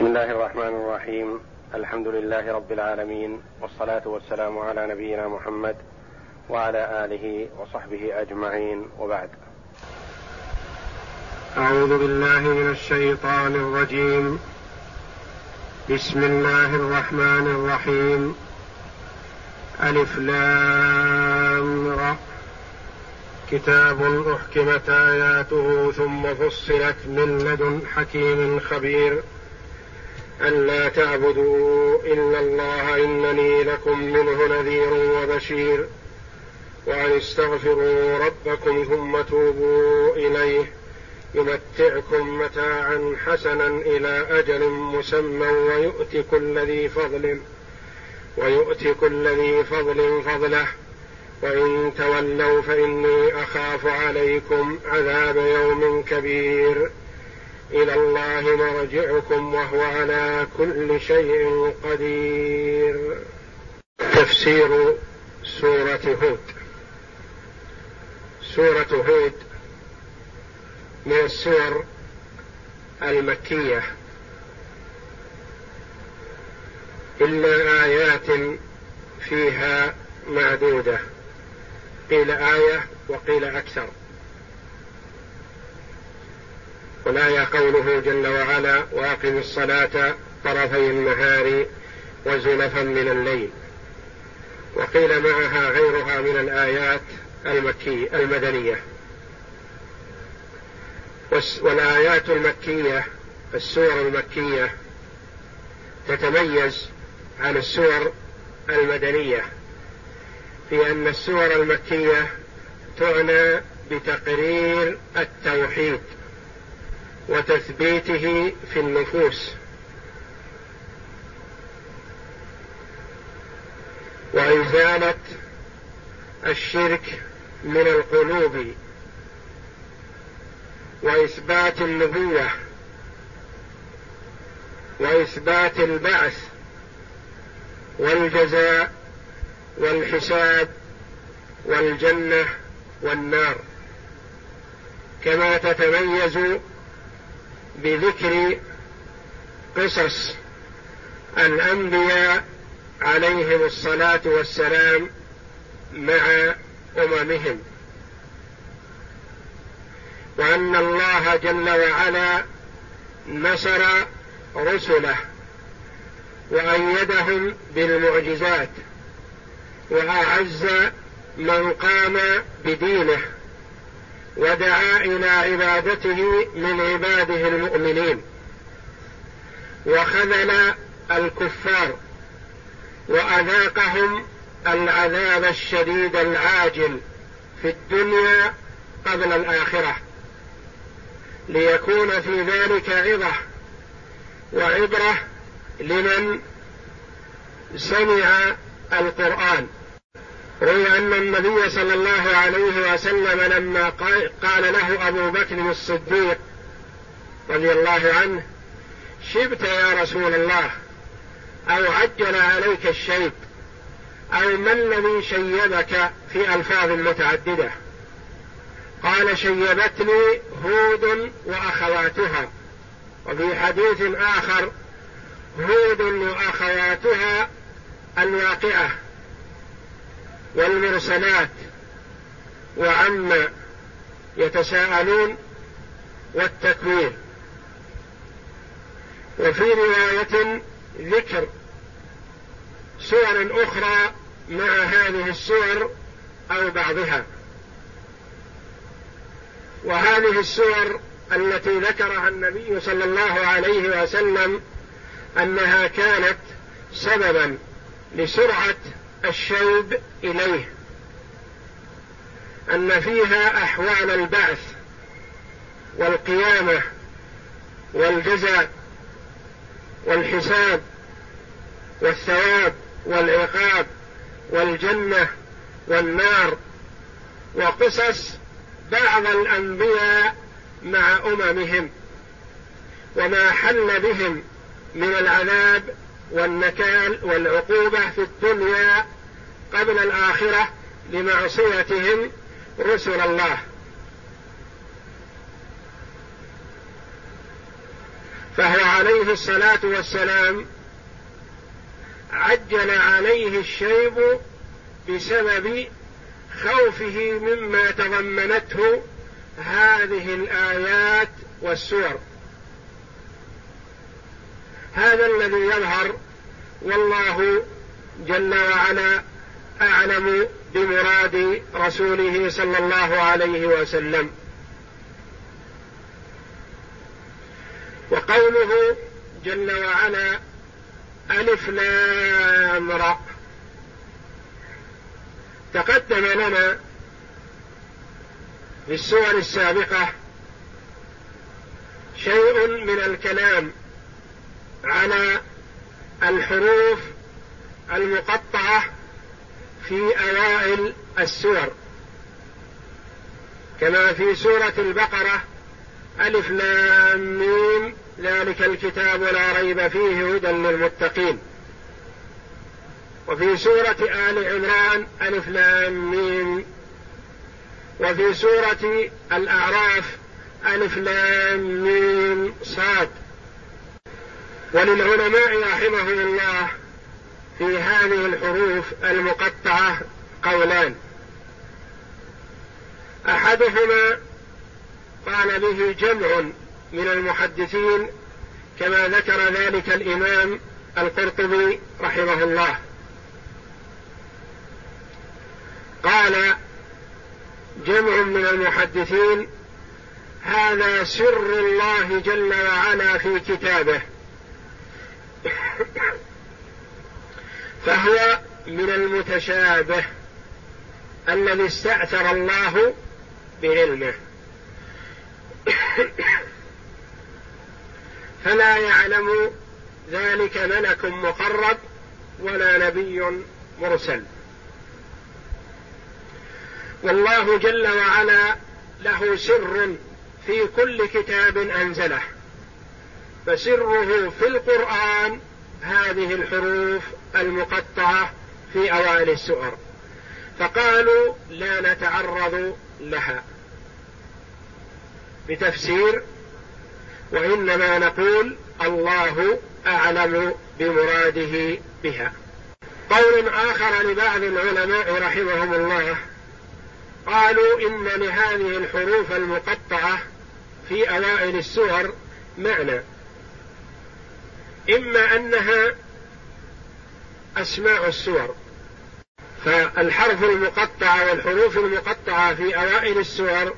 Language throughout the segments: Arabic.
بسم الله الرحمن الرحيم. الحمد لله رب العالمين والصلاة والسلام على نبينا محمد وعلى آله وصحبه أجمعين. وبعد. أعوذ بالله من الشيطان الرجيم. بسم الله الرحمن الرحيم. ألف لام كتاب أحكمت آياته ثم فصلت من لدن حكيم خبير. ألا تعبدوا إلا الله إنني لكم منه نذير وبشير. وأن استغفروا ربكم ثم توبوا إليه يمتعكم متاعا حسنا إلى أجل مسمى ويؤتي كل ذي فضل ويؤتي كل ذي فضل فضله. وإن تولوا فإني أخاف عليكم عذاب يوم كبير. إلى الله مرجعكم وهو على كل شيء قدير. تفسير سورة هود. سورة هود من السور المكية. إلا آيات فيها معدودة. قيل آية وقيل أكثر. والآية قوله جل وعلا؟ وأقم الصلاة طرفي النهار وزلفا من الليل. وقيل معها غيرها من الآيات المكية المدنية. والآيات المكية السور المكية تتميز عن السور المدنية في أن السور المكية تعنى بتقرير التوحيد. وتثبيته في النفوس. وإزالة الشرك من القلوب. وإثبات النبوة. وإثبات البعث. والجزاء والحساب والجنة والنار. كما تتميز بذكر قصص الأنبياء عليهم الصلاة والسلام مع أممهم. وأن الله جل وعلا نصر رسله وأيدهم بالمعجزات وأعز من قام بدينه. ودعا إلى عبادته من عباده المؤمنين. وخذل الكفار وأذاقهم العذاب الشديد العاجل في الدنيا قبل الآخرة. ليكون في ذلك عظه وعبرة لمن سمع القرآن. روي أن النبي صلى الله عليه وسلم لما قال له أبو بكر الصديق رضي الله عنه شبت يا رسول الله أو عجل عليك الشيب أو ما الذي شيبك في ألفاظ متعددة؟ قال شيبتني هود وأخواتها. وفي حديث آخر هود وأخواتها الواقعة. والمرسلات وعما يتساءلون والتكوير. وفي رواية ذكر سور أخرى مع هذه السور أو بعضها. وهذه السور التي ذكرها النبي صلى الله عليه وسلم أنها كانت سببا لسرعة الشوب إليه أن فيها أحوال البعث والقيامة والجزاء والحساب والثواب والعقاب والجنة والنار وقصص بعض الأنبياء مع أممهم وما حل بهم من العذاب والنكال والعقوبة في الدنيا قبل الآخرة لمعصيتهم رسل الله. فهو عليه الصلاة والسلام عجل عليه الشيب بسبب خوفه مما تضمنته هذه الآيات والسور. هذا الذي يظهر والله جل وعلا أعلم بمراد رسوله صلى الله عليه وسلم. وقوله جل وعلا ألف لام را. تقدم لنا في السور السابقة شيء من الكلام على الحروف المقطعة في أوائل السور. كما في سورة البقرة ألف لام ميم ذلك الكتاب لا ريب فيه هدى للمتقين. وفي سورة آل عمران ألف لام ميم. وفي سورة الأعراف ألف لام ميم صاد. وللعلماء رحمهم الله في هذه الحروف المقطعة قولان. أحدهما قال به جمع من المحدثين كما ذكر ذلك الإمام القرطبي رحمه الله. قال جمع من المحدثين هذا سر الله جل وعلا في كتابه. فهو من المتشابه الذي استأثر الله بعلمه. فلا يعلم ذلك ملك مقرب ولا نبي مرسل. والله جل وعلا له سر في كل كتاب أنزله. فسره في القرآن هذه الحروف المقطعة في أوائل السور فقالوا لا نتعرض لها. بتفسير وإنما نقول الله أعلم بمراده بها. قول آخر لبعض العلماء رحمهم الله قالوا إن لهذه الحروف المقطعة في أوائل السور معنى. إما أنها أسماء السور فالحرف المقطع والحروف المقطعة في أوائل السور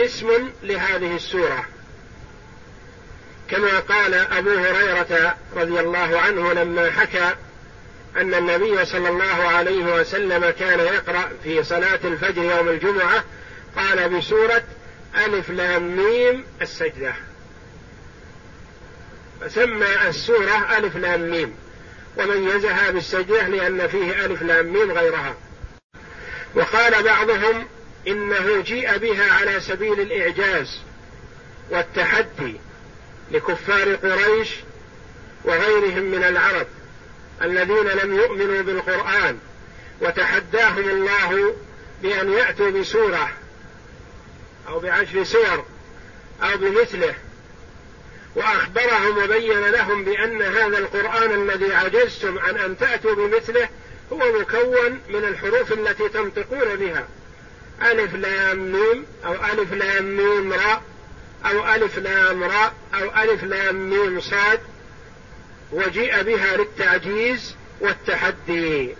اسم لهذه السورة. كما قال أبو هريرة رضي الله عنه لما حكى أن النبي صلى الله عليه وسلم كان يقرأ في صلاة الفجر يوم الجمعة قال بسورة ألف لام ميم السجدة. فسمى السورة ألف لام ميم. وميزها بالسجده لأن فيه ألف لام ميم غيرها. وقال بعضهم إنه جيء بها على سبيل الإعجاز والتحدي لكفار قريش وغيرهم من العرب الذين لم يؤمنوا بالقرآن وتحداهم الله بأن يأتوا بسورة أو بعشر سور أو بمثله وأخبرهم وبين لهم بأن هذا القرآن الذي عجزتم عن أن تأتوا بمثله هو مكون من الحروف التي تنطقون بها. ألف لام ميم أو ألف لام ميم راء أو ألف لام راء أو ألف لام ميم صاد وجيء بها للتعجيز والتحدي.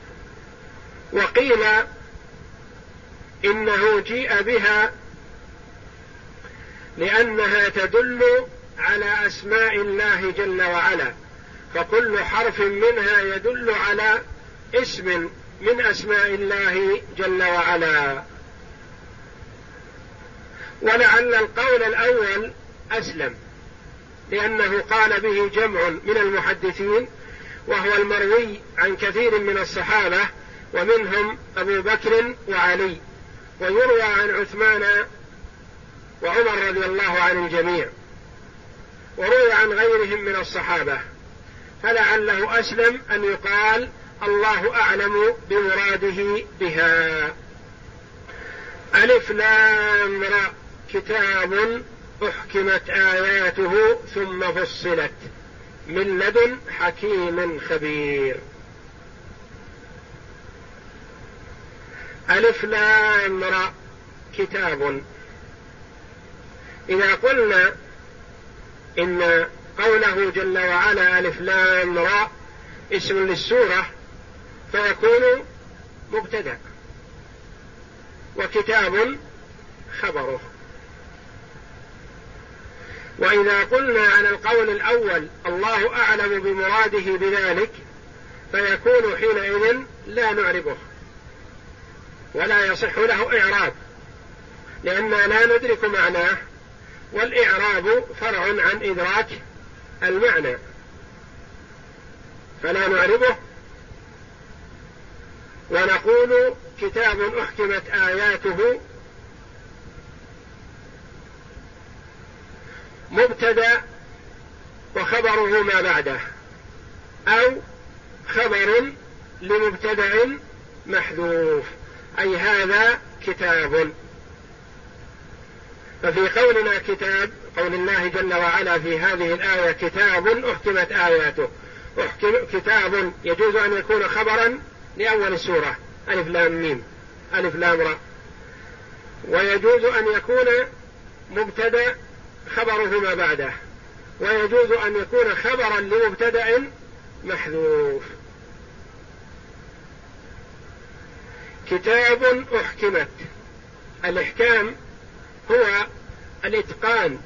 وقيل إنه جيء بها لأنها تدل على أسماء الله جل وعلا فكل حرف منها يدل على اسم من أسماء الله جل وعلا. ولعل القول الأول أسلم لأنه قال به جمع من المحدثين وهو المروي عن كثير من الصحابة ومنهم أبو بكر وعلي ويروى عن عثمان وعمر رضي الله عن الجميع. وروي عن غيرهم من الصحابة. فلعله أسلم أن يقال الله أعلم بمراده بها. ألف لام را كتاب أحكمت آياته ثم فصلت من لدن حكيم خبير. ألف لام را كتاب. إذا قلنا إن قوله جل وعلا ألف لام را اسم للسورة فيكون مبتدأ وكتاب خبره. وإذا قلنا على القول الأول الله أعلم بمراده بذلك فيكون حينئذ لا نعربه ولا يصح له إعراب لاننا لا ندرك معناه والإعراب فرع عن إدراك المعنى. فلا نعربه. ونقول كتاب أحكمت آياته مبتدا وخبره ما بعده أو خبر لمبتدأ محذوف. أي هذا كتاب. ففي قولنا كتاب قول الله جل وعلا في هذه الآية كتاب أحكمت آياته. أحكم كتاب يجوز أن يكون خبرا لأول السوره ألف لام ميم. ألف لام را ويجوز أن يكون مبتدأ خبره ما بعده. ويجوز أن يكون خبرا لمبتدأ محذوف. كتاب أحكمت. الإحكام هو الإتقان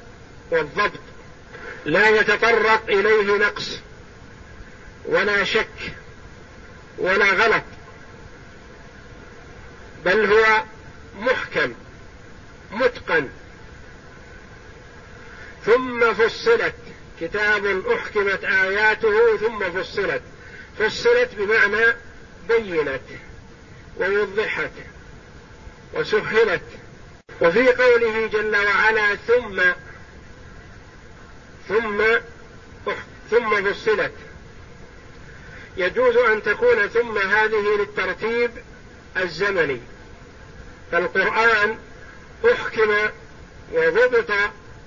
والضبط لا يتطرق إليه نقص ولا شك ولا غلط بل هو محكم متقن. ثم فصلت كتاب أحكمت آياته ثم فصلت. فصلت بمعنى بينت ووضحت وسهلت. وفي قوله جل وعلا ثم ثم ثم فصلت. يجوز أن تكون ثم هذه للترتيب الزمني. فالقرآن أحكم وضبط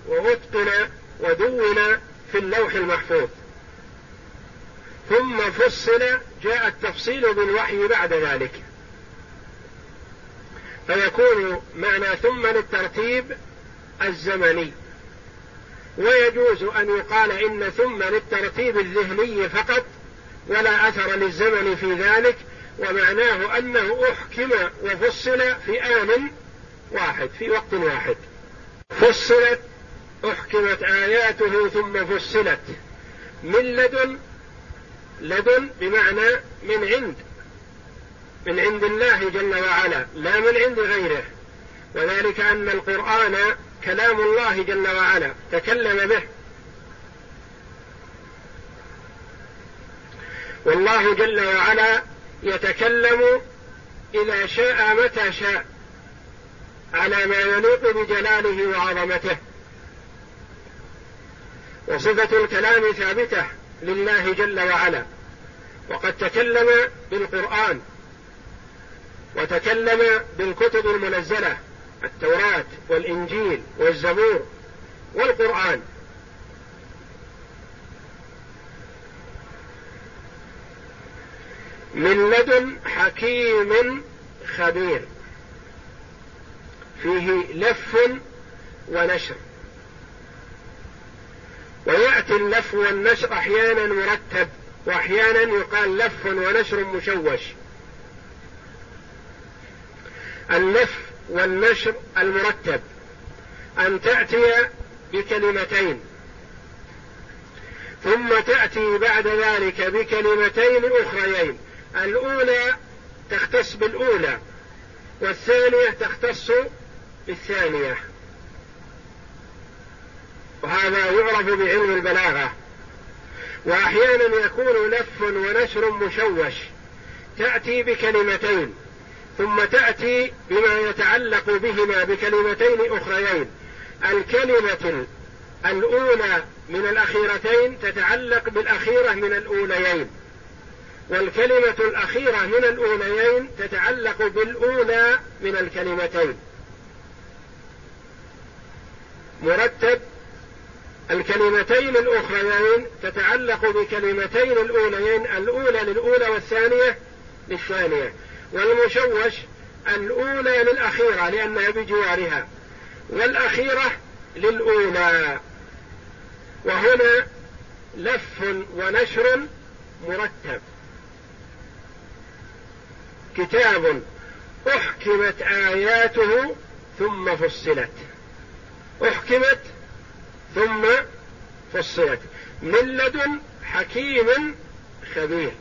وأتقن ودون في اللوح المحفوظ. ثم فصل جاء التفصيل بالوحي بعد ذلك. فيكون معنى ثم للترتيب الزمني. ويجوز أن يقال إن ثم للترتيب الذهني فقط ولا أثر للزمن في ذلك ومعناه أنه أحكم وفصل في آن واحد في وقت واحد. فصلت أحكمت آياته ثم فصلت. من لدن؟ لدن بمعنى من عند. من عند الله جل وعلا لا من عند غيره. وذلك أن القرآن كلام الله جل وعلا تكلم به. والله جل وعلا يتكلم إذا شاء متى شاء على ما يليق بجلاله وعظمته. وصفة الكلام ثابتة لله جل وعلا. وقد تكلم بالقرآن. وتكلم بالكتب المنزلة التوراة والإنجيل والزبور والقرآن. من لدن حكيم خبير. فيه لف ونشر. ويأتي اللف والنشر أحيانا مرتب وأحيانا يقال لف ونشر مشوش. اللف والنشر المرتب أن تأتي بكلمتين. ثم تأتي بعد ذلك بكلمتين أخريين. الأولى تختص بالأولى والثانية تختص بالثانية. وهذا يعرف بعلم البلاغة. وأحيانا يكون لف ونشر مشوش. تأتي بكلمتين. ثم تأتي بما يتعلق بهما بكلمتين أخريين. الكلمة الأولى من الأخيرتين تتعلق بالأخيرة من الأوليين والكلمة الأخيرة من الأوليين تتعلق بالأولى من الكلمتين. مرتب الكلمتين الأخريين تتعلق بكلمتين الأوليين الأولى للأولى والثانية للثانية. والمشوش الأولى للأخيرة لأنها بجوارها والأخيرة للأولى. وهنا لف ونشر مرتب. كتاب أحكمت آياته ثم فصلت. أحكمت ثم فصلت. من لدن حكيم خبير.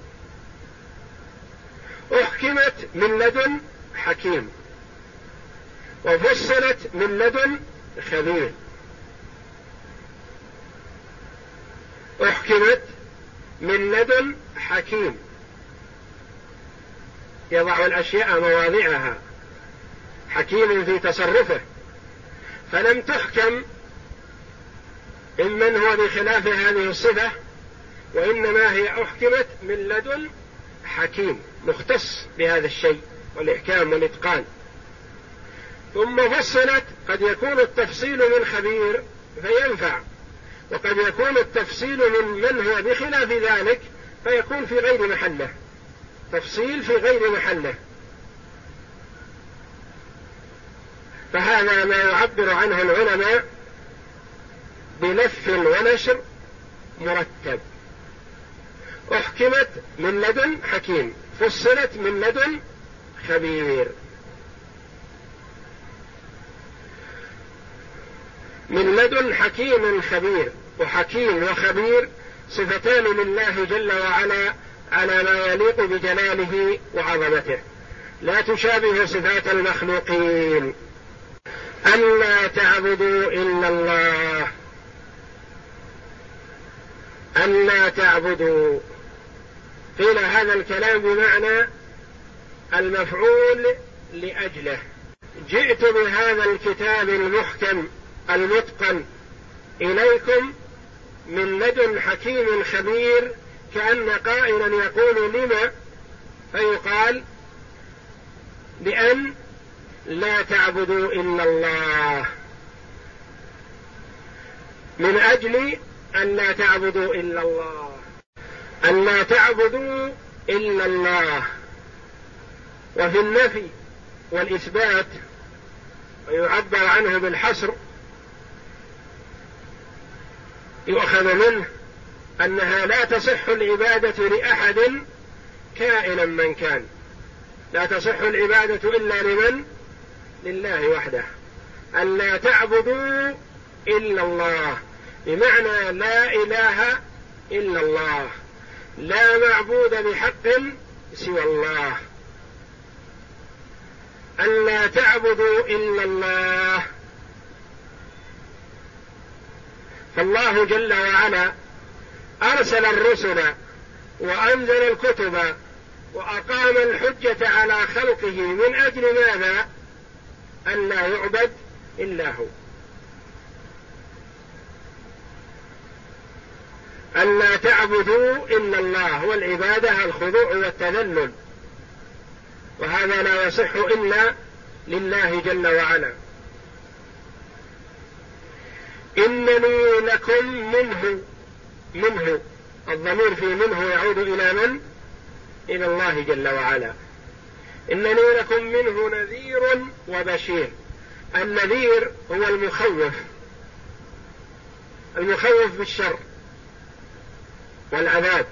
أحكمت من لدن حكيم. وفصلت من لدن خبير. أحكمت من لدن حكيم. يضع الأشياء مواضعها. حكيم في تصرفه. فلم تحكم ممن هو بخلاف هذه الصفة وإنما هي أحكمت من لدن حكيم. مختص بهذا الشيء والإحكام والإتقان. ثم فصلت قد يكون التفصيل من خبير فينفع وقد يكون التفصيل من من هو بخلاف ذلك فيكون في غير محله. تفصيل في غير محله. فهذا ما يعبر عنه العلماء بلف ونشر مرتب. أحكمت من لدن حكيم. فصلت من لدن خبير. من لدن حكيم خبير وحكيم وخبير صفتان لله جل وعلا على ما يليق بجلاله وعظمته. لا تشابه صفات المخلوقين. ألا تعبدوا إلا الله. ألا تعبدوا قيل هذا الكلام بمعنى المفعول لأجله. جئت بهذا الكتاب المحكم المتقن إليكم من لدن حكيم خبير كأن قائلا يقول لما؟ فيقال بأن لا تعبدوا إلا الله. من أجل أن لا تعبدوا إلا الله. أن لا تعبدوا إلا الله وفي النفي والإثبات ويعبر عنه بالحصر يؤخذ منه أنها لا تصح العبادة لأحد كائنا من كان. لا تصح العبادة إلا لمن؟ لله وحده. أن لا تعبدوا إلا الله. بمعنى لا إله إلا الله. لا معبود بحق سوى الله. أن لا تعبدوا إلا الله. فالله جل وعلا أرسل الرسل وأنزل الكتب وأقام الحجة على خلقه من أجل ماذا؟ أن لا يعبد إلا هو. أن لا تعبدوا إلا الله والعبادة الخضوع والتذلل. وهذا لا يصح إلا لله جل وعلا. إنني لكم منه منه. الضمير في منه يعود إلى من؟ إلى الله جل وعلا. إنني لكم منه نذير وبشير. النذير هو المخوف. المخوف بالشر. والعذاب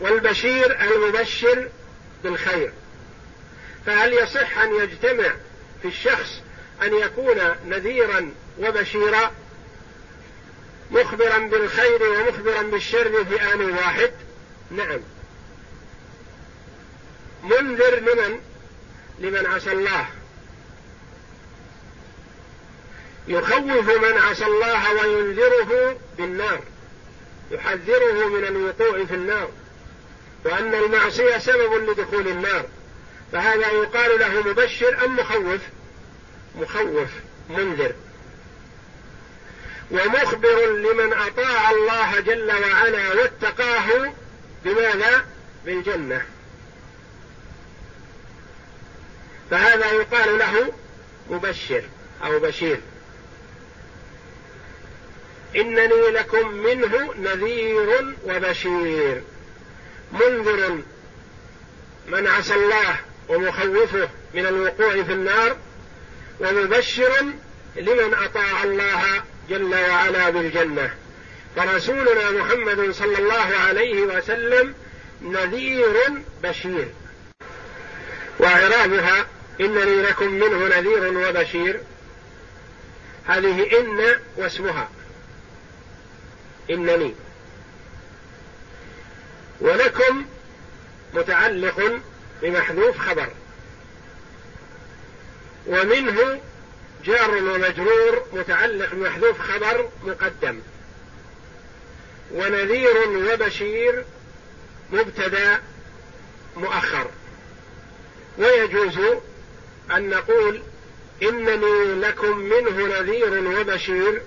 والبشير المبشر بالخير. فهل يصح أن يجتمع في الشخص أن يكون نذيرا وبشيرا مخبرا بالخير ومخبرا بالشر في آن واحد؟ نعم. منذر لمن؟ لمن عصى الله. يخوف من عصى الله وينذره بالنار. يحذره من الوقوع في النار وأن المعصية سبب لدخول النار. فهذا يقال له مبشر أم مخوف؟ مخوف منذر. ومخبر لمن أطاع الله جل وعلا واتقاه بماذا؟ بالجنة. فهذا يقال له مبشر أو بشير. إنني لكم منه نذير وبشير. منذر من عصى الله ومخوفه من الوقوع في النار ومبشر لمن أطاع الله جل وعلا بالجنة. فرسولنا محمد صلى الله عليه وسلم نذير بشير. وإعرابها إنني لكم منه نذير وبشير. هذه إن واسمها. إنني. ولكم متعلق بمحذوف خبر. ومنه جار ومجرور متعلق بمحذوف خبر مقدم. ونذير وبشير مبتدا مؤخر. ويجوز أن نقول إنني لكم منه نذير وبشير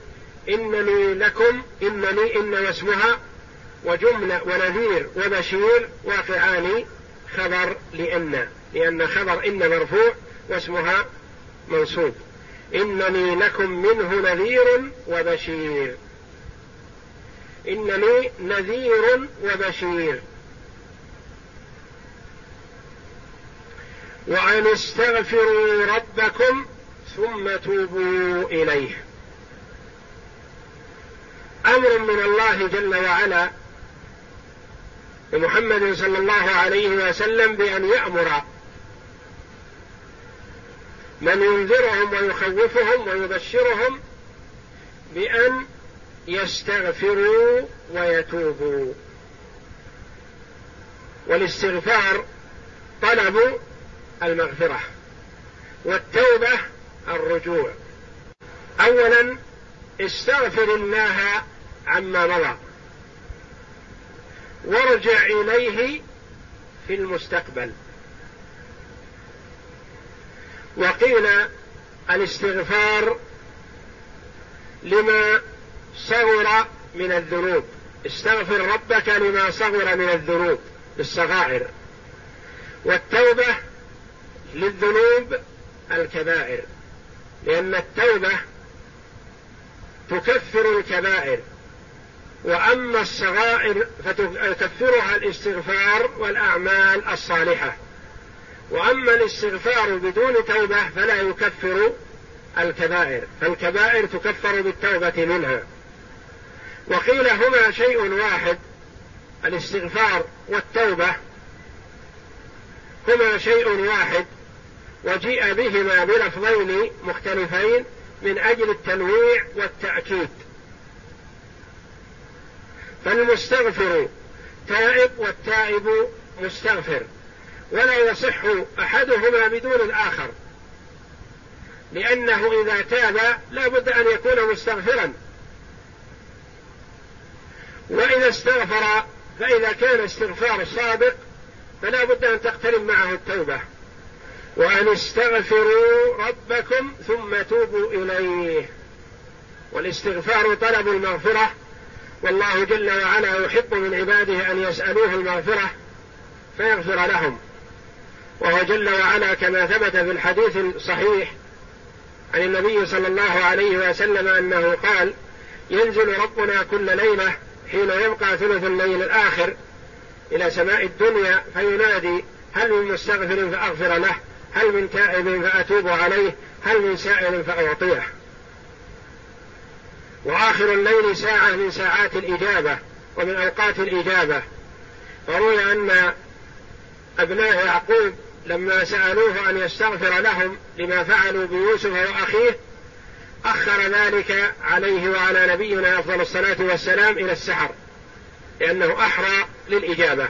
إنني لكم إنني إن واسمها وجملة ونذير وبشير واقعان خبر لأن لأن خبر إن مرفوع واسمها منصوب. إنني لكم منه نذير وبشير. إنني نذير وبشير. وأن استغفروا ربكم ثم توبوا إليه. أمر من الله جل وعلا لمحمد صلى الله عليه وسلم بأن يأمر من ينذرهم ويخوفهم ويبشرهم بأن يستغفروا ويتوبوا. والاستغفار طلب المغفرة والتوبة الرجوع. اولا استغفر الله عما مضى وارجع إليه في المستقبل. وقيل الاستغفار لما صغر من الذنوب. استغفر ربك لما صغر من الذنوب الصغائر. والتوبة للذنوب الكبائر. لأن التوبة تكفر الكبائر. وأما الصغائر فتكفرها الاستغفار والأعمال الصالحة. وأما الاستغفار بدون توبة فلا يكفر الكبائر فالكبائر تكفر بالتوبة منها. وقيل هما شيء واحد الاستغفار والتوبة. هما شيء واحد وجيء بهما بلفظين مختلفين من أجل التنويع والتأكيد. فالمستغفر تائب والتائب مستغفر. ولا يصح أحدهما بدون الآخر. لأنه إذا تاب لا بد أن يكون مستغفرا. وإذا استغفر فإذا كان استغفار صادق فلا بد أن تقترن معه التوبة. وأن استغفروا ربكم ثم توبوا إليه. والاستغفار طلب المغفرة. والله جل وعلا يحب من عباده أن يسألوه المغفرة فيغفر لهم. وهو جل وعلا كما ثبت في الحديث الصحيح عن النبي صلى الله عليه وسلم أنه قال ينزل ربنا كل ليلة حين يبقى ثلث الليل الآخر إلى سماء الدنيا فينادي هل من مستغفر فأغفر له؟ هل من تائب فأتوب عليه؟ هل من سائل فأعطيه؟ وآخر الليل ساعة من ساعات الإجابة ومن أوقات الإجابة. فروي أن أبناء يعقوب لما سألوه أن يستغفر لهم لما فعلوا بيوسف وأخيه أخر ذلك عليه وعلى نبينا أفضل الصلاة والسلام إلى السحر لأنه أحرى للإجابة.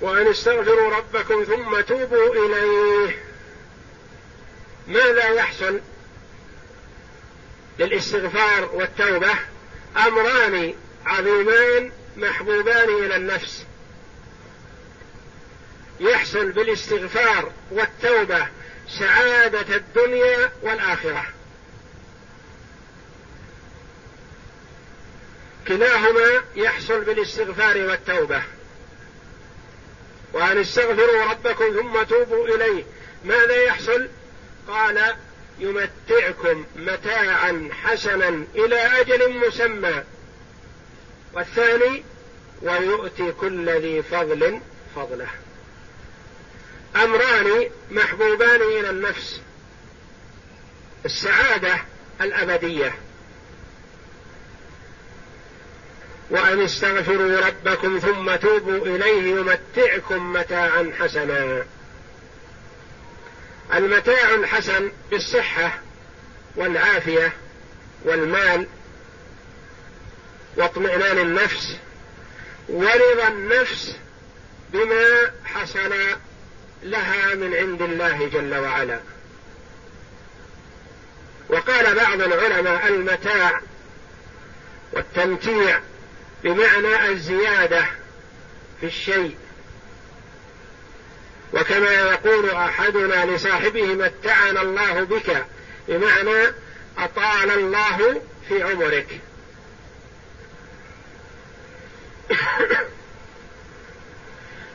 وأن استغفروا ربكم ثم توبوا إليه. ماذا يحصل؟ للاستغفار والتوبة أمران عظيمان محبوبان إلى النفس. يحصل بالاستغفار والتوبة سعادة الدنيا والآخرة. كلاهما يحصل بالاستغفار والتوبة. وأن استغفروا ربكم ثم توبوا إليه. ماذا يحصل؟ قال يمتعكم متاعا حسنا إلى أجل مسمى. والثاني ويؤتي كل ذي فضل فضله. أمران محبوبان إلى النفس. السعادة الأبدية. وأن استغفروا ربكم ثم توبوا إليه يمتعكم متاعا حسنا. المتاع الحسن بالصحة والعافية والمال واطمئنان النفس ورضا النفس بما حصل لها من عند الله جل وعلا. وقال بعض العلماء المتاع والتمتيع بمعنى الزيادة في الشيء وكما يقول أحدنا لصاحبه متعنا الله بك بمعنى أطال الله في عمرك.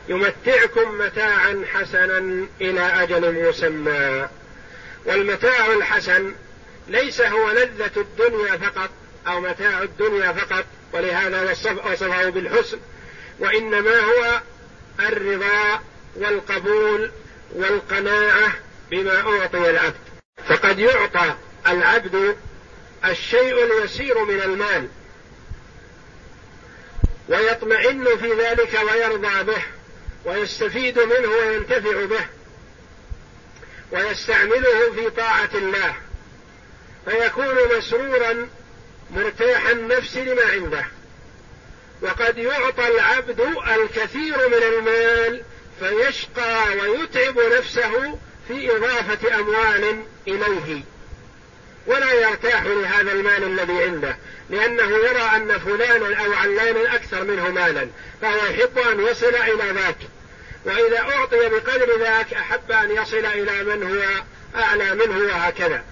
يمتعكم متاعا حسنا إلى أجل مسمى. والمتاع الحسن ليس هو لذة الدنيا فقط أو متاع الدنيا فقط ولهذا وصفه بالحسن وإنما هو الرضا والقبول والقناعة بما أعطي العبد. فقد يعطى العبد الشيء اليسير من المال. ويطمئن في ذلك ويرضى به. ويستفيد منه وينتفع به. ويستعمله في طاعة الله. فيكون مسرورا مرتاح النفس لما عنده. وقد يعطى العبد الكثير من المال فيشقى ويتعب نفسه في إضافة أموال إليه. ولا يرتاح لهذا المال الذي عنده لأنه يرى أن فلانا أو علانا أكثر منه مالا فهو يحب أن يصل إلى ذاك. وإذا أعطي بقدر ذاك أحب أن يصل إلى من هو أعلى منه وهكذا.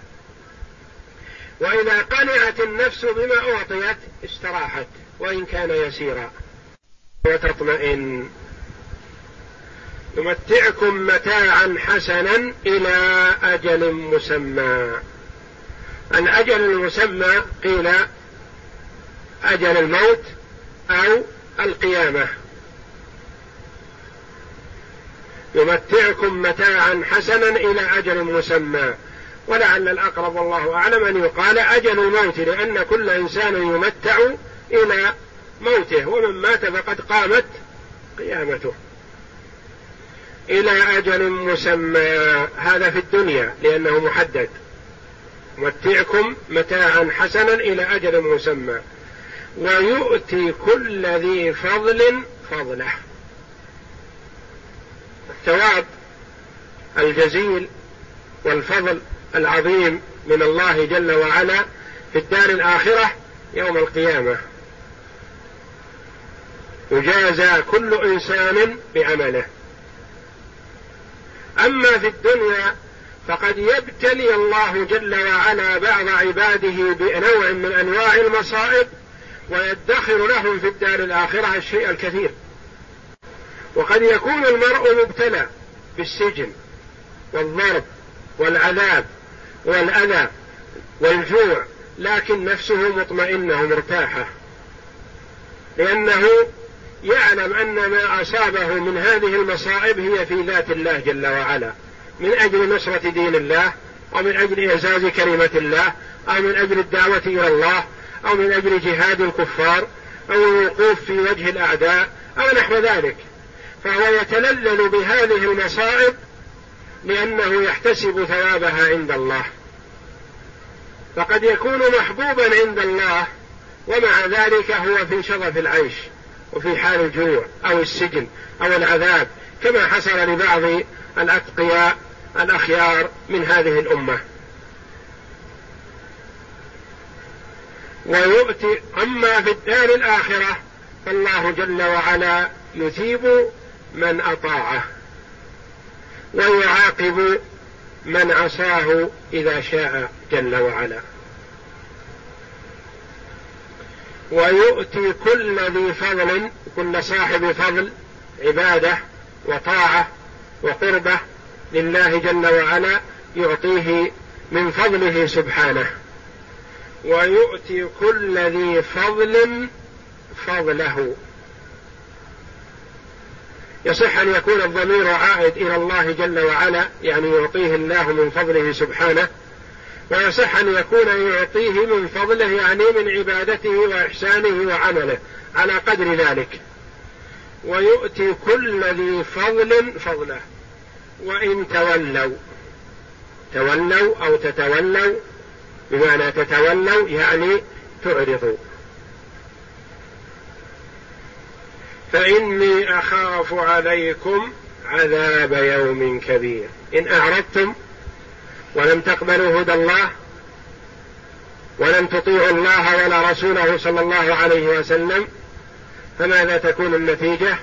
وإذا قنعت النفس بما أعطيت استراحت وإن كان يسيرا. وتطمئن. يمتعكم متاعا حسنا إلى أجل مسمى. الأجل المسمى قيل أجل الموت أو القيامة. يمتعكم متاعا حسنا إلى أجل مسمى. ولعل الأقرب والله أعلم أن يقال أجل الموت لأن كل إنسان يمتع إلى موته ومن مات فقد قامت قيامته. إلى أجل مسمى هذا في الدنيا لأنه محدد. متعكم متاعا حسنا إلى أجل مسمى. ويؤتي كل ذي فضل فضله. الثواب الجزيل والفضل العظيم من الله جل وعلا في الدار الآخرة يوم القيامة. يجازى كل إنسان بعمله أما في الدنيا فقد يبتلي الله جل وعلا بعض عباده بنوع من أنواع المصائب ويدخر لهم في الدار الآخرة الشيء الكثير. وقد يكون المرء مبتلى بالسجن والضرب والعذاب والأذى والجوع لكن نفسه مطمئنة مرتاحة لأنه يعلم أن ما أصابه من هذه المصائب هي في ذات الله جل وعلا. من أجل نصرة دين الله أو من أجل إعزاز كلمة الله أو من أجل الدعوة إلى الله أو من أجل جهاد الكفار أو الوقوف في وجه الأعداء أو نحو ذلك. فهو يتلذذ بهذه المصائب لأنه يحتسب ثوابها عند الله. فقد يكون محبوبا عند الله ومع ذلك هو في شظف العيش. وفي حال الجوع أو السجن أو العذاب كما حصل لبعض الأتقياء الأخيار من هذه الأمة. ويؤتي أما في الدار الآخرة فالله جل وعلا يثيب من أطاعه ويعاقب من عصاه إذا شاء جل وعلا. ويؤتي كل ذي فضل كل صاحب فضل عبادة وطاعة وقربة لله جل وعلا يعطيه من فضله سبحانه. ويؤتي كل ذي فضل فضله. يصح أن يكون الضمير عائد إلى الله جل وعلا يعني يعطيه الله من فضله سبحانه. ويصح أن يكون يعطيه من فضله يعني من عبادته وإحسانه وعمله على قدر ذلك. ويؤتي كل ذي فضل فضله. وإن تولوا تولوا أو تتولوا بمعنى تتولوا يعني تعرضوا. فإني أخاف عليكم عذاب يوم كبير. إن أعرضتم ولم تقبلوا هدى الله ولم تطيعوا الله ولا رسوله صلى الله عليه وسلم فماذا تكون النتيجة؟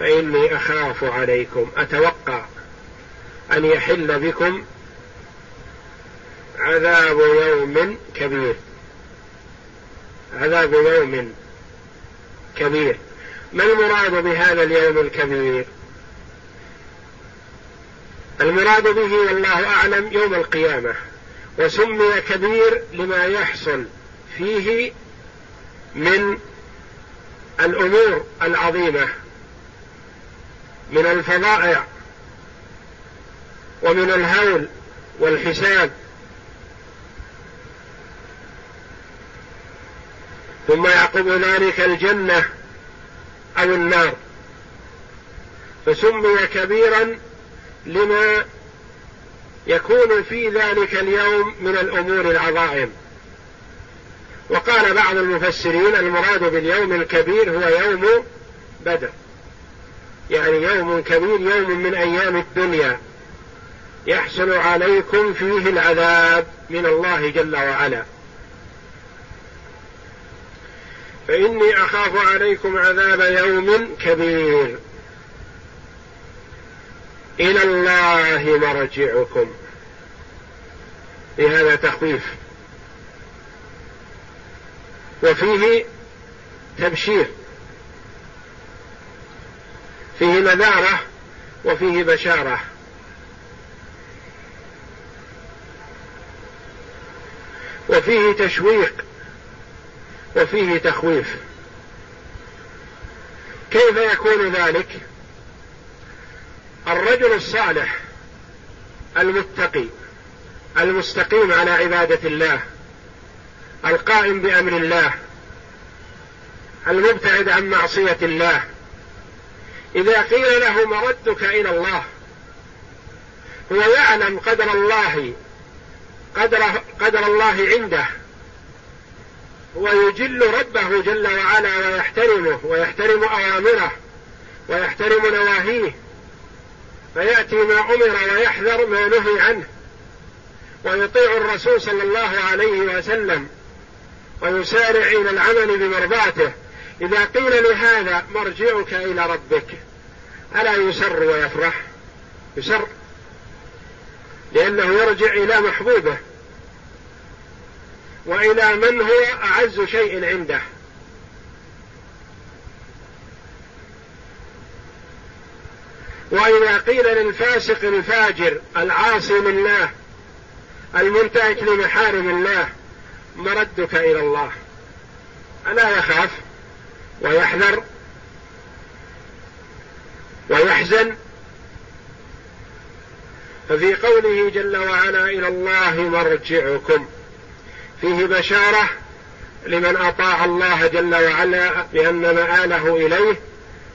فإني أخاف عليكم أتوقع أن يحل بكم عذاب يوم كبير. عذاب يوم كبير. ما المراد بهذا اليوم الكبير؟ المراد به والله أعلم يوم القيامة وسمي كبير لما يحصل فيه من الأمور العظيمة من الفظائع ومن الهول والحساب. ثم يعقب ذلك الجنة أو النار. فسمي كبيرا لما يكون في ذلك اليوم من الأمور العظائم. وقال بعض المفسرين المراد باليوم الكبير هو يوم بدر. يعني يوم كبير يوم من أيام الدنيا. يحصل عليكم فيه العذاب من الله جل وعلا. فإني أخاف عليكم عذاب يوم كبير. إلى الله مرجعكم. لهذا تخويف وفيه تبشير. فيه نذارة وفيه بشارة. وفيه تشويق وفيه تخويف. كيف يكون ذلك؟ الرجل الصالح المتقي المستقيم على عبادة الله القائم بأمر الله المبتعد عن معصية الله. إذا قيل له مردك إلى الله هو يعلم قدر الله قدر قدر الله عنده. ويجل ربه جل وعلا ويحترمه ويحترم أوامره ويحترم نواهيه. فيأتي ما أمر ويحذر ما نهي عنه. ويطيع الرسول صلى الله عليه وسلم ويسارع إلى العمل بمرضاته. إذا قيل لهذا مرجعك إلى ربك. ألا يسر ويفرح؟ يسر. لأنه يرجع إلى محبوبه. وإلى من هو أعز شيء عنده. وإذا قيل للفاسق الفاجر العاصي لله المنتهك لمحارم الله مردك إلى الله. ألا يخاف ويحذر ويحزن؟ ففي قوله جل وعلا إلى الله مرجعكم. فيه بشارة لمن أطاع الله جل وعلا بان مآله إليه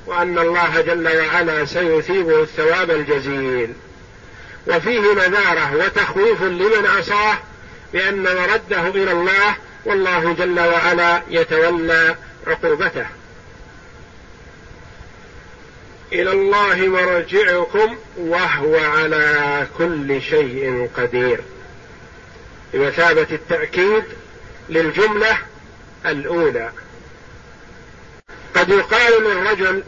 وأن الله جل وعلا سيثيبه الثواب الجزيل. وفيه نذاره وتخويف لمن عصاه بأن مرده إلى الله والله جل وعلا يتولى عقوبته. إلى الله مرجعكم وهو على كل شيء قدير. بمثابة التأكيد للجملة الأولى. قد يقال للرجل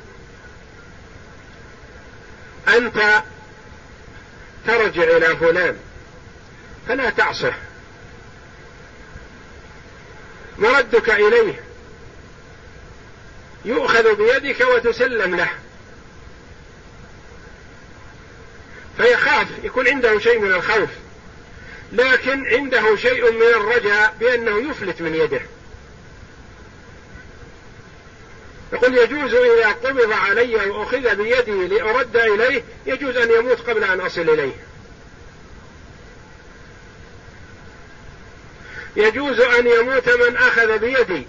أنت ترجع إلى فلان فلا تعصه. مردك إليه يؤخذ بيدك وتسلم له. فيخاف يكون عنده شيء من الخوف لكن عنده شيء من الرجاء بأنه يفلت من يده. يقول يجوز إذا قبض علي وأخذ بيدي لأرد إليه يجوز أن يموت قبل أن أصل إليه. يجوز أن يموت من أخذ بيدي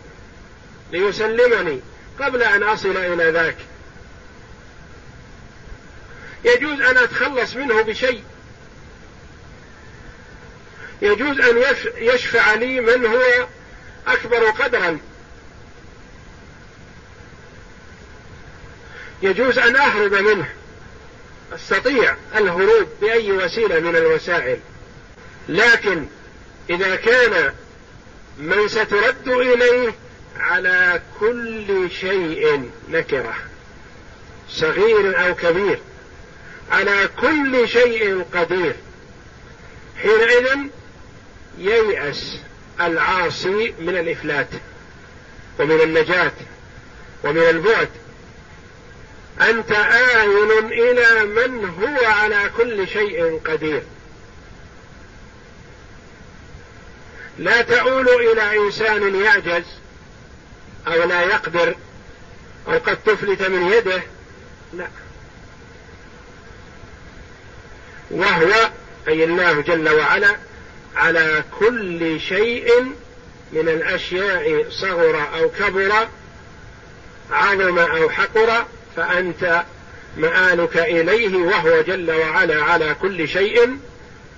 ليسلمني قبل أن أصل إلى ذاك. يجوز أن أتخلص منه بشيء. يجوز أن يشفع لي من هو أكبر قدرا. يجوز أن أهرب منه. أستطيع الهروب بأي وسيلة من الوسائل. لكن إذا كان من سترد إليه على كل شيء نكرة. صغير أو كبير. على كل شيء قدير. حينئذ ييأس العاصي من الإفلات. ومن النجاة. ومن البعد. أنت آين إلى من هو على كل شيء قدير. لا تعول إلى إنسان يعجز أو لا يقدر أو قد تفلت من يده لا. وهو أي الله جل وعلا على كل شيء من الأشياء صغر أو كبر عظم أو حقر فأنت مآلك إليه وهو جل وعلا على كل شيء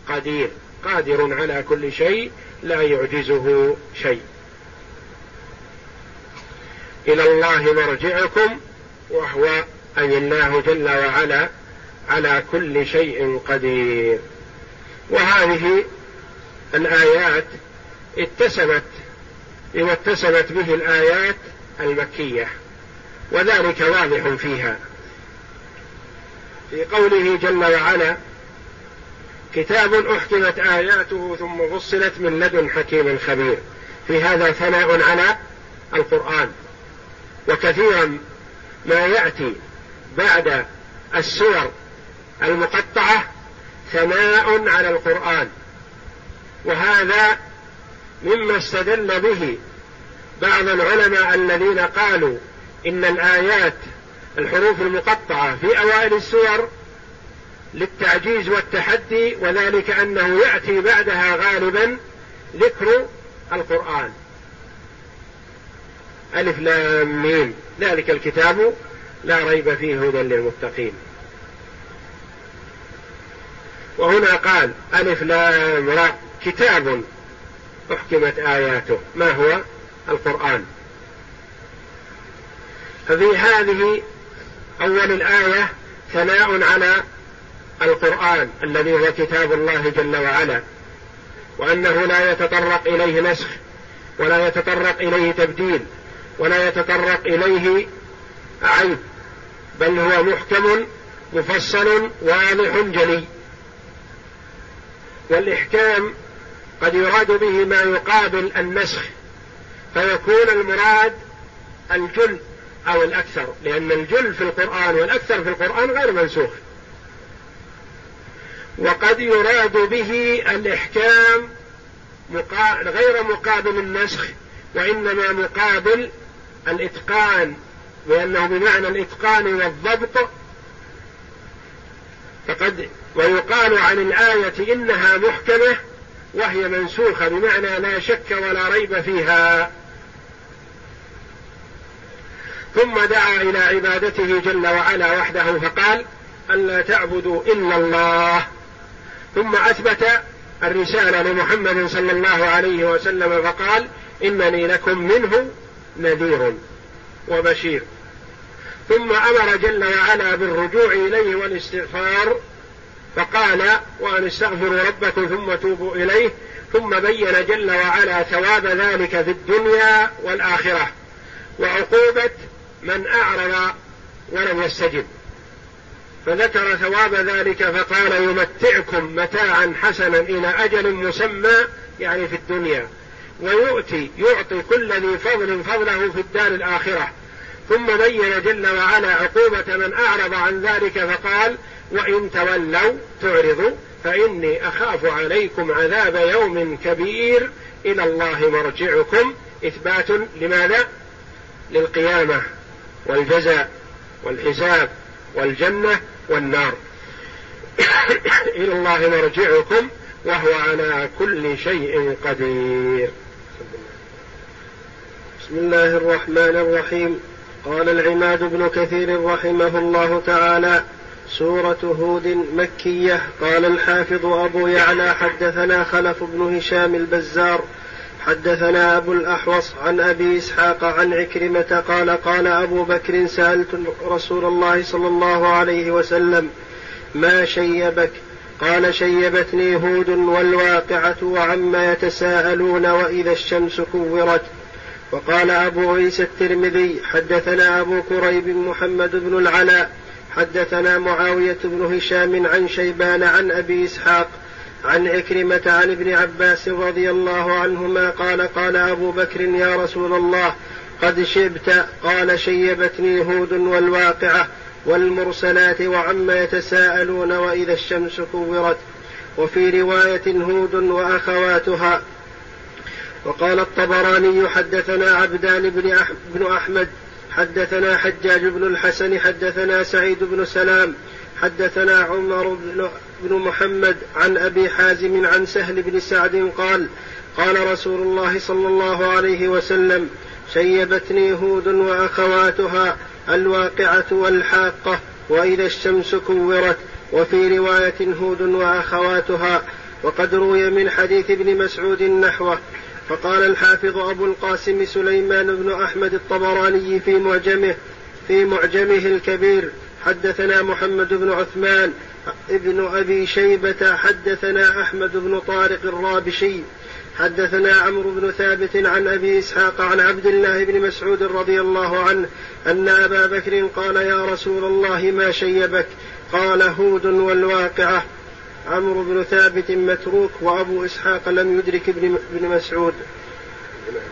قدير. قادر على كل شيء لا يعجزه شيء. إلى الله مرجعكم وهو أي الله جل وعلا على كل شيء قدير. وهذه الآيات اتسمت بما اتسمت به الآيات المكية. وذلك واضح فيها. في قوله جل وعلا كتاب أحكمت آياته ثم فصلت من لدن حكيم خبير. في هذا ثناء على القرآن. وكثيرا ما يأتي بعد السور المقطعة ثناء على القرآن. وهذا مما استدل به بعض العلماء الذين قالوا إن الآيات الحروف المقطعة في أوائل السور للتعجيز والتحدي وذلك أنه يأتي بعدها غالبا ذكر القرآن. ألف لام ميم. ذلك الكتاب لا ريب فيه هدى للمتقين. وهنا قال ألف لام را. كتاب أحكمت آياته. ما هو؟ القرآن. ففي هذه أول الآية ثناء على القرآن الذي هو كتاب الله جل وعلا وأنه لا يتطرق إليه نسخ ولا يتطرق إليه تبديل ولا يتطرق إليه عيب بل هو محكم مفصل واضح جلي. والإحكام قد يراد به ما يقابل النسخ فيكون المراد الجل أو الأكثر لأن الجل في القرآن والأكثر في القرآن غير منسوخ. وقد يراد به الإحكام غير مقابل النسخ وإنما مقابل الإتقان لأنه بمعنى الإتقان والضبط. فقد ويقال عن الآية إنها محكمة وهي منسوخة بمعنى لا شك ولا ريب فيها. ثم دعا إلى عبادته جل وعلا وحده فقال ألا تعبدوا إلا الله. ثم أثبت الرسالة لمحمد صلى الله عليه وسلم فقال إنني لكم منه نذير وبشير. ثم أمر جل وعلا بالرجوع إليه والاستغفار فقال وأن استغفروا ربكم ثم توبوا إليه. ثم بين جل وعلا ثواب ذلك في الدنيا والآخرة. وعقوبة من أعرض ولم يستجب. فذكر ثواب ذلك فقال يمتعكم متاعا حسنا إلى أجل مسمى يعني في الدنيا. ويؤتي يعطي كل ذي فضل فضله في الدار الآخرة. ثم بين جل وعلا عقوبة من أعرض عن ذلك فقال وإن تولوا تعرضوا فإني أخاف عليكم عذاب يوم كبير. إلى الله مرجعكم. إثبات لماذا؟ للقيامة. والجزاء والحساب والجنة والنار. إلى الله مرجعكم وهو على كل شيء قدير. بسم الله الرحمن الرحيم. قال العماد بن كثير رحمه الله تعالى سورة هود مكية. قال الحافظ أبو يعلى حدثنا خلف بن هشام البزار حدثنا أبو الأحوص عن أبي إسحاق عن عكرمة قال قال أبو بكر سألت رسول الله صلى الله عليه وسلم ما شيبك؟ قال شيبتني هود والواقعة وعما يتساءلون وإذا الشمس كورت. وقال أبو عيسى الترمذي حدثنا أبو كريب محمد بن العلاء حدثنا معاوية بن هشام عن شيبان عن أبي إسحاق عن عكرمة عن ابن عباس رضي الله عنهما قال قال أبو بكر يا رسول الله قد شبت قال شيبتني هود والواقعة والمرسلات وعما يتساءلون وإذا الشمس كورت وفي رواية هود وأخواتها وقال الطبراني حدثنا عبدان بن, أحمد حدثنا حجاج بن الحسن حدثنا سعيد بن سلام حدثنا عمر بن, محمد عن أبي حازم عن سهل بن سعد قال قال رسول الله صلى الله عليه وسلم شيبتني هود وأخواتها الواقعة والحاقة وإذا الشمس كورت وفي رواية هود وأخواتها وقد روي من حديث ابن مسعود نحوه. فقال الحافظ أبو القاسم سليمان بن أحمد الطبراني في معجمه في معجمه الكبير حدثنا محمد بن عثمان ابن أبي شيبة حدثنا أحمد بن طارق الرابشي حدثنا عمرو بن ثابت عن أبي إسحاق عن عبد الله بن مسعود رضي الله عنه أن أبا بكر قال يا رسول الله ما شيبك؟ قال هود والواقعة. عمرو بن ثابت متروك وأبو إسحاق لم يدرك ابن مسعود.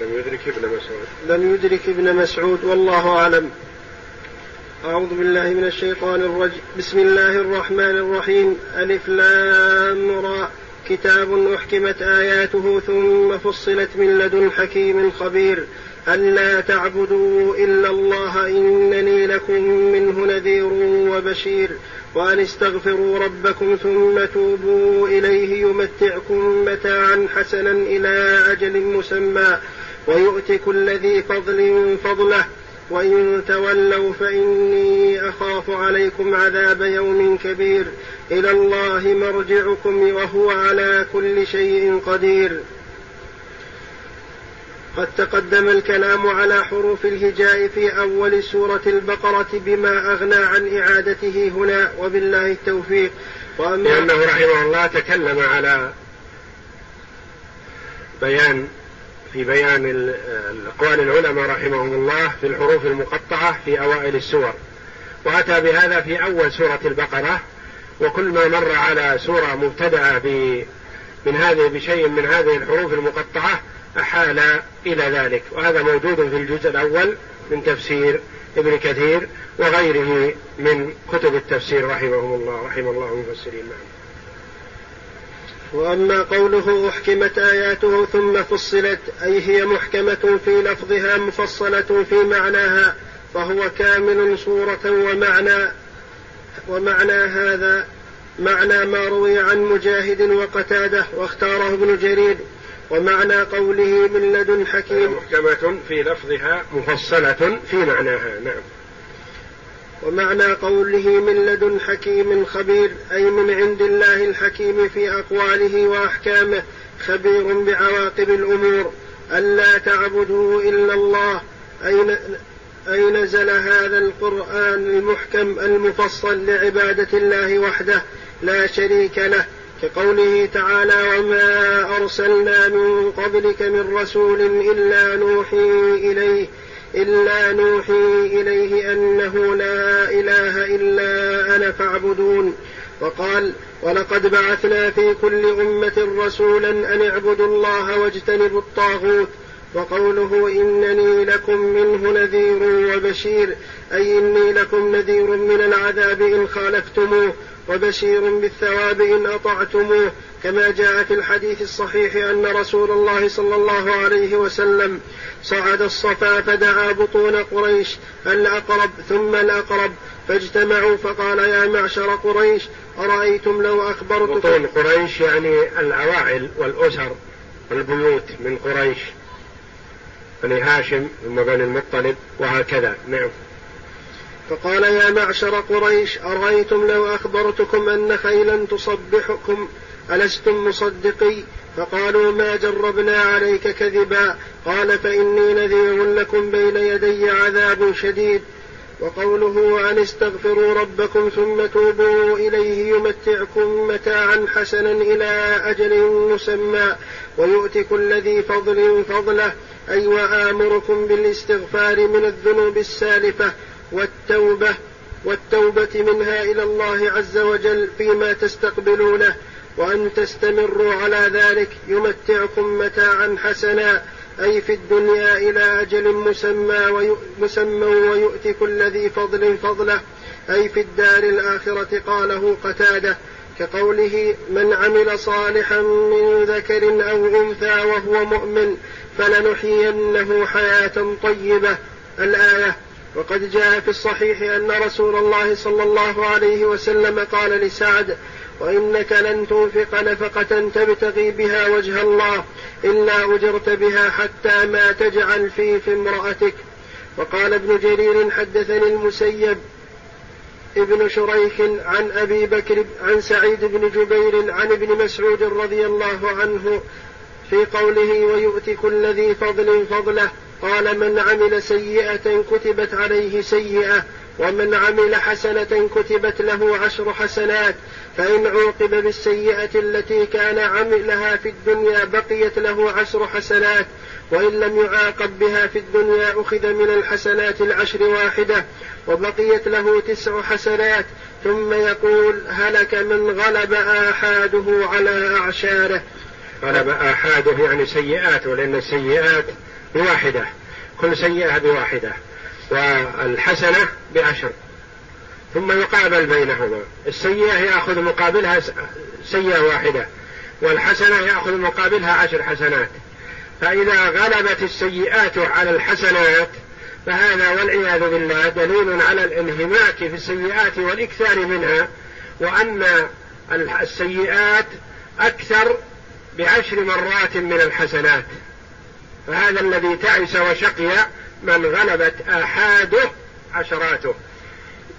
لم يدرك ابن مسعود. لم يدرك ابن مسعود والله أعلم. أعوذ بالله من الشيطان الرجيم بسم الله الرحمن الرحيم. ألف لام را. كتاب أحكمت آياته ثم فصلت من لدن حكيم خبير. ألا تعبدوا إلا الله إنني لكم منه نذير وبشير. وأن استغفروا ربكم ثم توبوا إليه يمتعكم متاعا حسنا إلى أجل مسمى. ويؤتك كل ذي فضل فضله. وإن تولوا فإني أخاف عليكم عذاب يوم كبير. إلى الله مرجعكم وهو على كل شيء قدير. قد تقدم الكلام على حروف الهجاء في أول سورة البقرة بما أغنى عن إعادته هنا وبالله التوفيق. وأما لأنه رحمه الله تكلم على بيان في بيان أقوال العلماء رحمهم الله في الحروف المقطعة في أوائل السور. وأتى بهذا في أول سورة البقرة وكل ما مر على سورة مبتدأة من هذه بشيء من هذه الحروف المقطعة أحال إلى ذلك. وهذا موجود في الجزء الأول من تفسير ابن كثير وغيره من كتب التفسير رحمهم الله. رحم الله المفسرين. معه وأما قوله أحكمت آياته ثم فصلت أي هي محكمة في لفظها مفصلة في معناها فهو كامل صورة ومعنى ومعنى هذا معنى ما روي عن مجاهد وقتادة واختاره ابن جرير ومعنى قوله من لدن حكيم. محكمة في لفظها مفصلة في معناها نعم. ومعنى قوله من لدن حكيم خبير أي من عند الله الحكيم في أقواله وأحكامه خبير بعواقب الأمور. ألا تعبدوا إلا الله. أي أي نزل هذا القرآن المحكم المفصل لعبادة الله وحده؟ لا شريك له. كقوله تعالى وما أرسلنا من قبلك من رسول إلا نوحي إليه. إلا نوحي إليه أنه لا إله إلا أنا فاعبدون. وقال ولقد بعثنا في كل أمة رسولا أن اعبدوا الله واجتنبوا الطاغوت. وقوله إنني لكم منه نذير وبشير أي إني لكم نذير من العذاب إن خالفتموه. وبشير بالثواب إن أطعتموه كما جاء في الحديث الصحيح أن رسول الله صلى الله عليه وسلم صعد الصفا فدعا بطون قريش الأقرب ثم الأقرب فاجتمعوا فقال يا معشر قريش أرأيتم لو أخبرتكم؟ بطون قريش يعني العوائل والأسر والبيوت من قريش بني هاشم ثم بني المطلب وهكذا. نعم. فقال يا معشر قريش أرأيتم لو أخبرتكم أن خيلا تصبحكم ألستم مصدقي؟ فقالوا ما جربنا عليك كذبا قال فإني نذير لكم بين يدي عذاب شديد. وقوله أن استغفروا ربكم ثم توبوا إليه يمتعكم متاعا حسنا إلى أجل مسمى ويؤتي كل ذي فضل فضله أي وآمركم بالإستغفار من الذنوب السالفة. والتوبة والتوبة منها إلى الله عز وجل فيما تستقبلونه وأن تستمروا على ذلك يمتعكم متاعا حسنا أي في الدنيا إلى أجل مسمى مسمى ويؤتي كل ذي فضل فضله أي في الدار الآخرة قاله قتادة كقوله من عمل صالحا من ذكر أو أنثى وهو مؤمن فلنحيينه حياة طيبة. الآية وقد جاء في الصحيح أن رسول الله صلى الله عليه وسلم قال لسعد وإنك لن تنفق نفقة تبتغي بها وجه الله إلا أجرت بها حتى ما تجعل في في امرأتك. وقال ابن جرير حدثني المسيب ابن شريح عن أبي بكر عن سعيد بن جبير عن ابن مسعود رضي الله عنه في قوله ويؤتي كل ذي فضل فضله قال من عمل سيئة كتبت عليه سيئة ومن عمل حسنة كتبت له عشر حسنات فإن عوقب بالسيئة التي كان عملها في الدنيا بقيت له عشر حسنات وإن لم يعاقب بها في الدنيا أخذ من الحسنات العشر واحدة وبقيت له تسع حسنات ثم يقول هلك من غلب آحاده على أعشاره. غلب آحاده يعني سيئات لأن السيئات بواحدة كل سيئة بواحدة والحسنة بعشر. ثم يقابل بينهما. السيئة يأخذ مقابلها سيئة واحدة والحسنة يأخذ مقابلها عشر حسنات. فإذا غلبت السيئات على الحسنات فهذا والعياذ بالله دليل على الانهماك في السيئات والإكثار منها وأن السيئات أكثر بعشر مرات من الحسنات. فهذا الذي تعس وشقي من غلبت آحاده عشراته.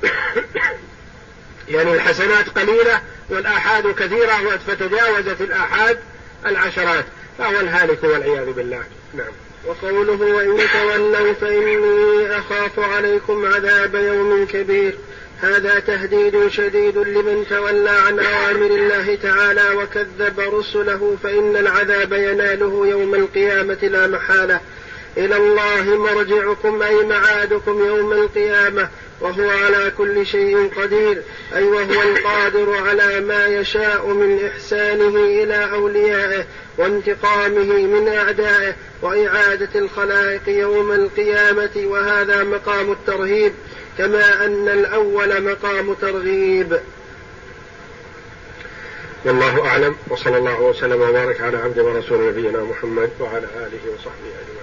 يعني الحسنات قليلة والآحاد كثيرة فتجاوزت الآحاد العشرات فهو الهالك والعياذ بالله. نعم. وقوله وإن تولوا فإني أخاف عليكم عذاب يوم كبير. هذا تهديد شديد لمن تولى عن أوامر الله تعالى وكذب رسله فإن العذاب يناله يوم القيامة لا محالة. إلى الله مرجعكم أي معادكم يوم القيامة وهو على كل شيء قدير. أي وهو القادر على ما يشاء من إحسانه إلى أوليائه وانتقامه من أعدائه وإعادة الخلائق يوم القيامة وهذا مقام الترهيب. كما أن الأول مقام ترغيب. والله أعلم وصلى الله وسلم وبارك على عبد ورسول نبينا محمد وعلى آله وصحبه أجمعين.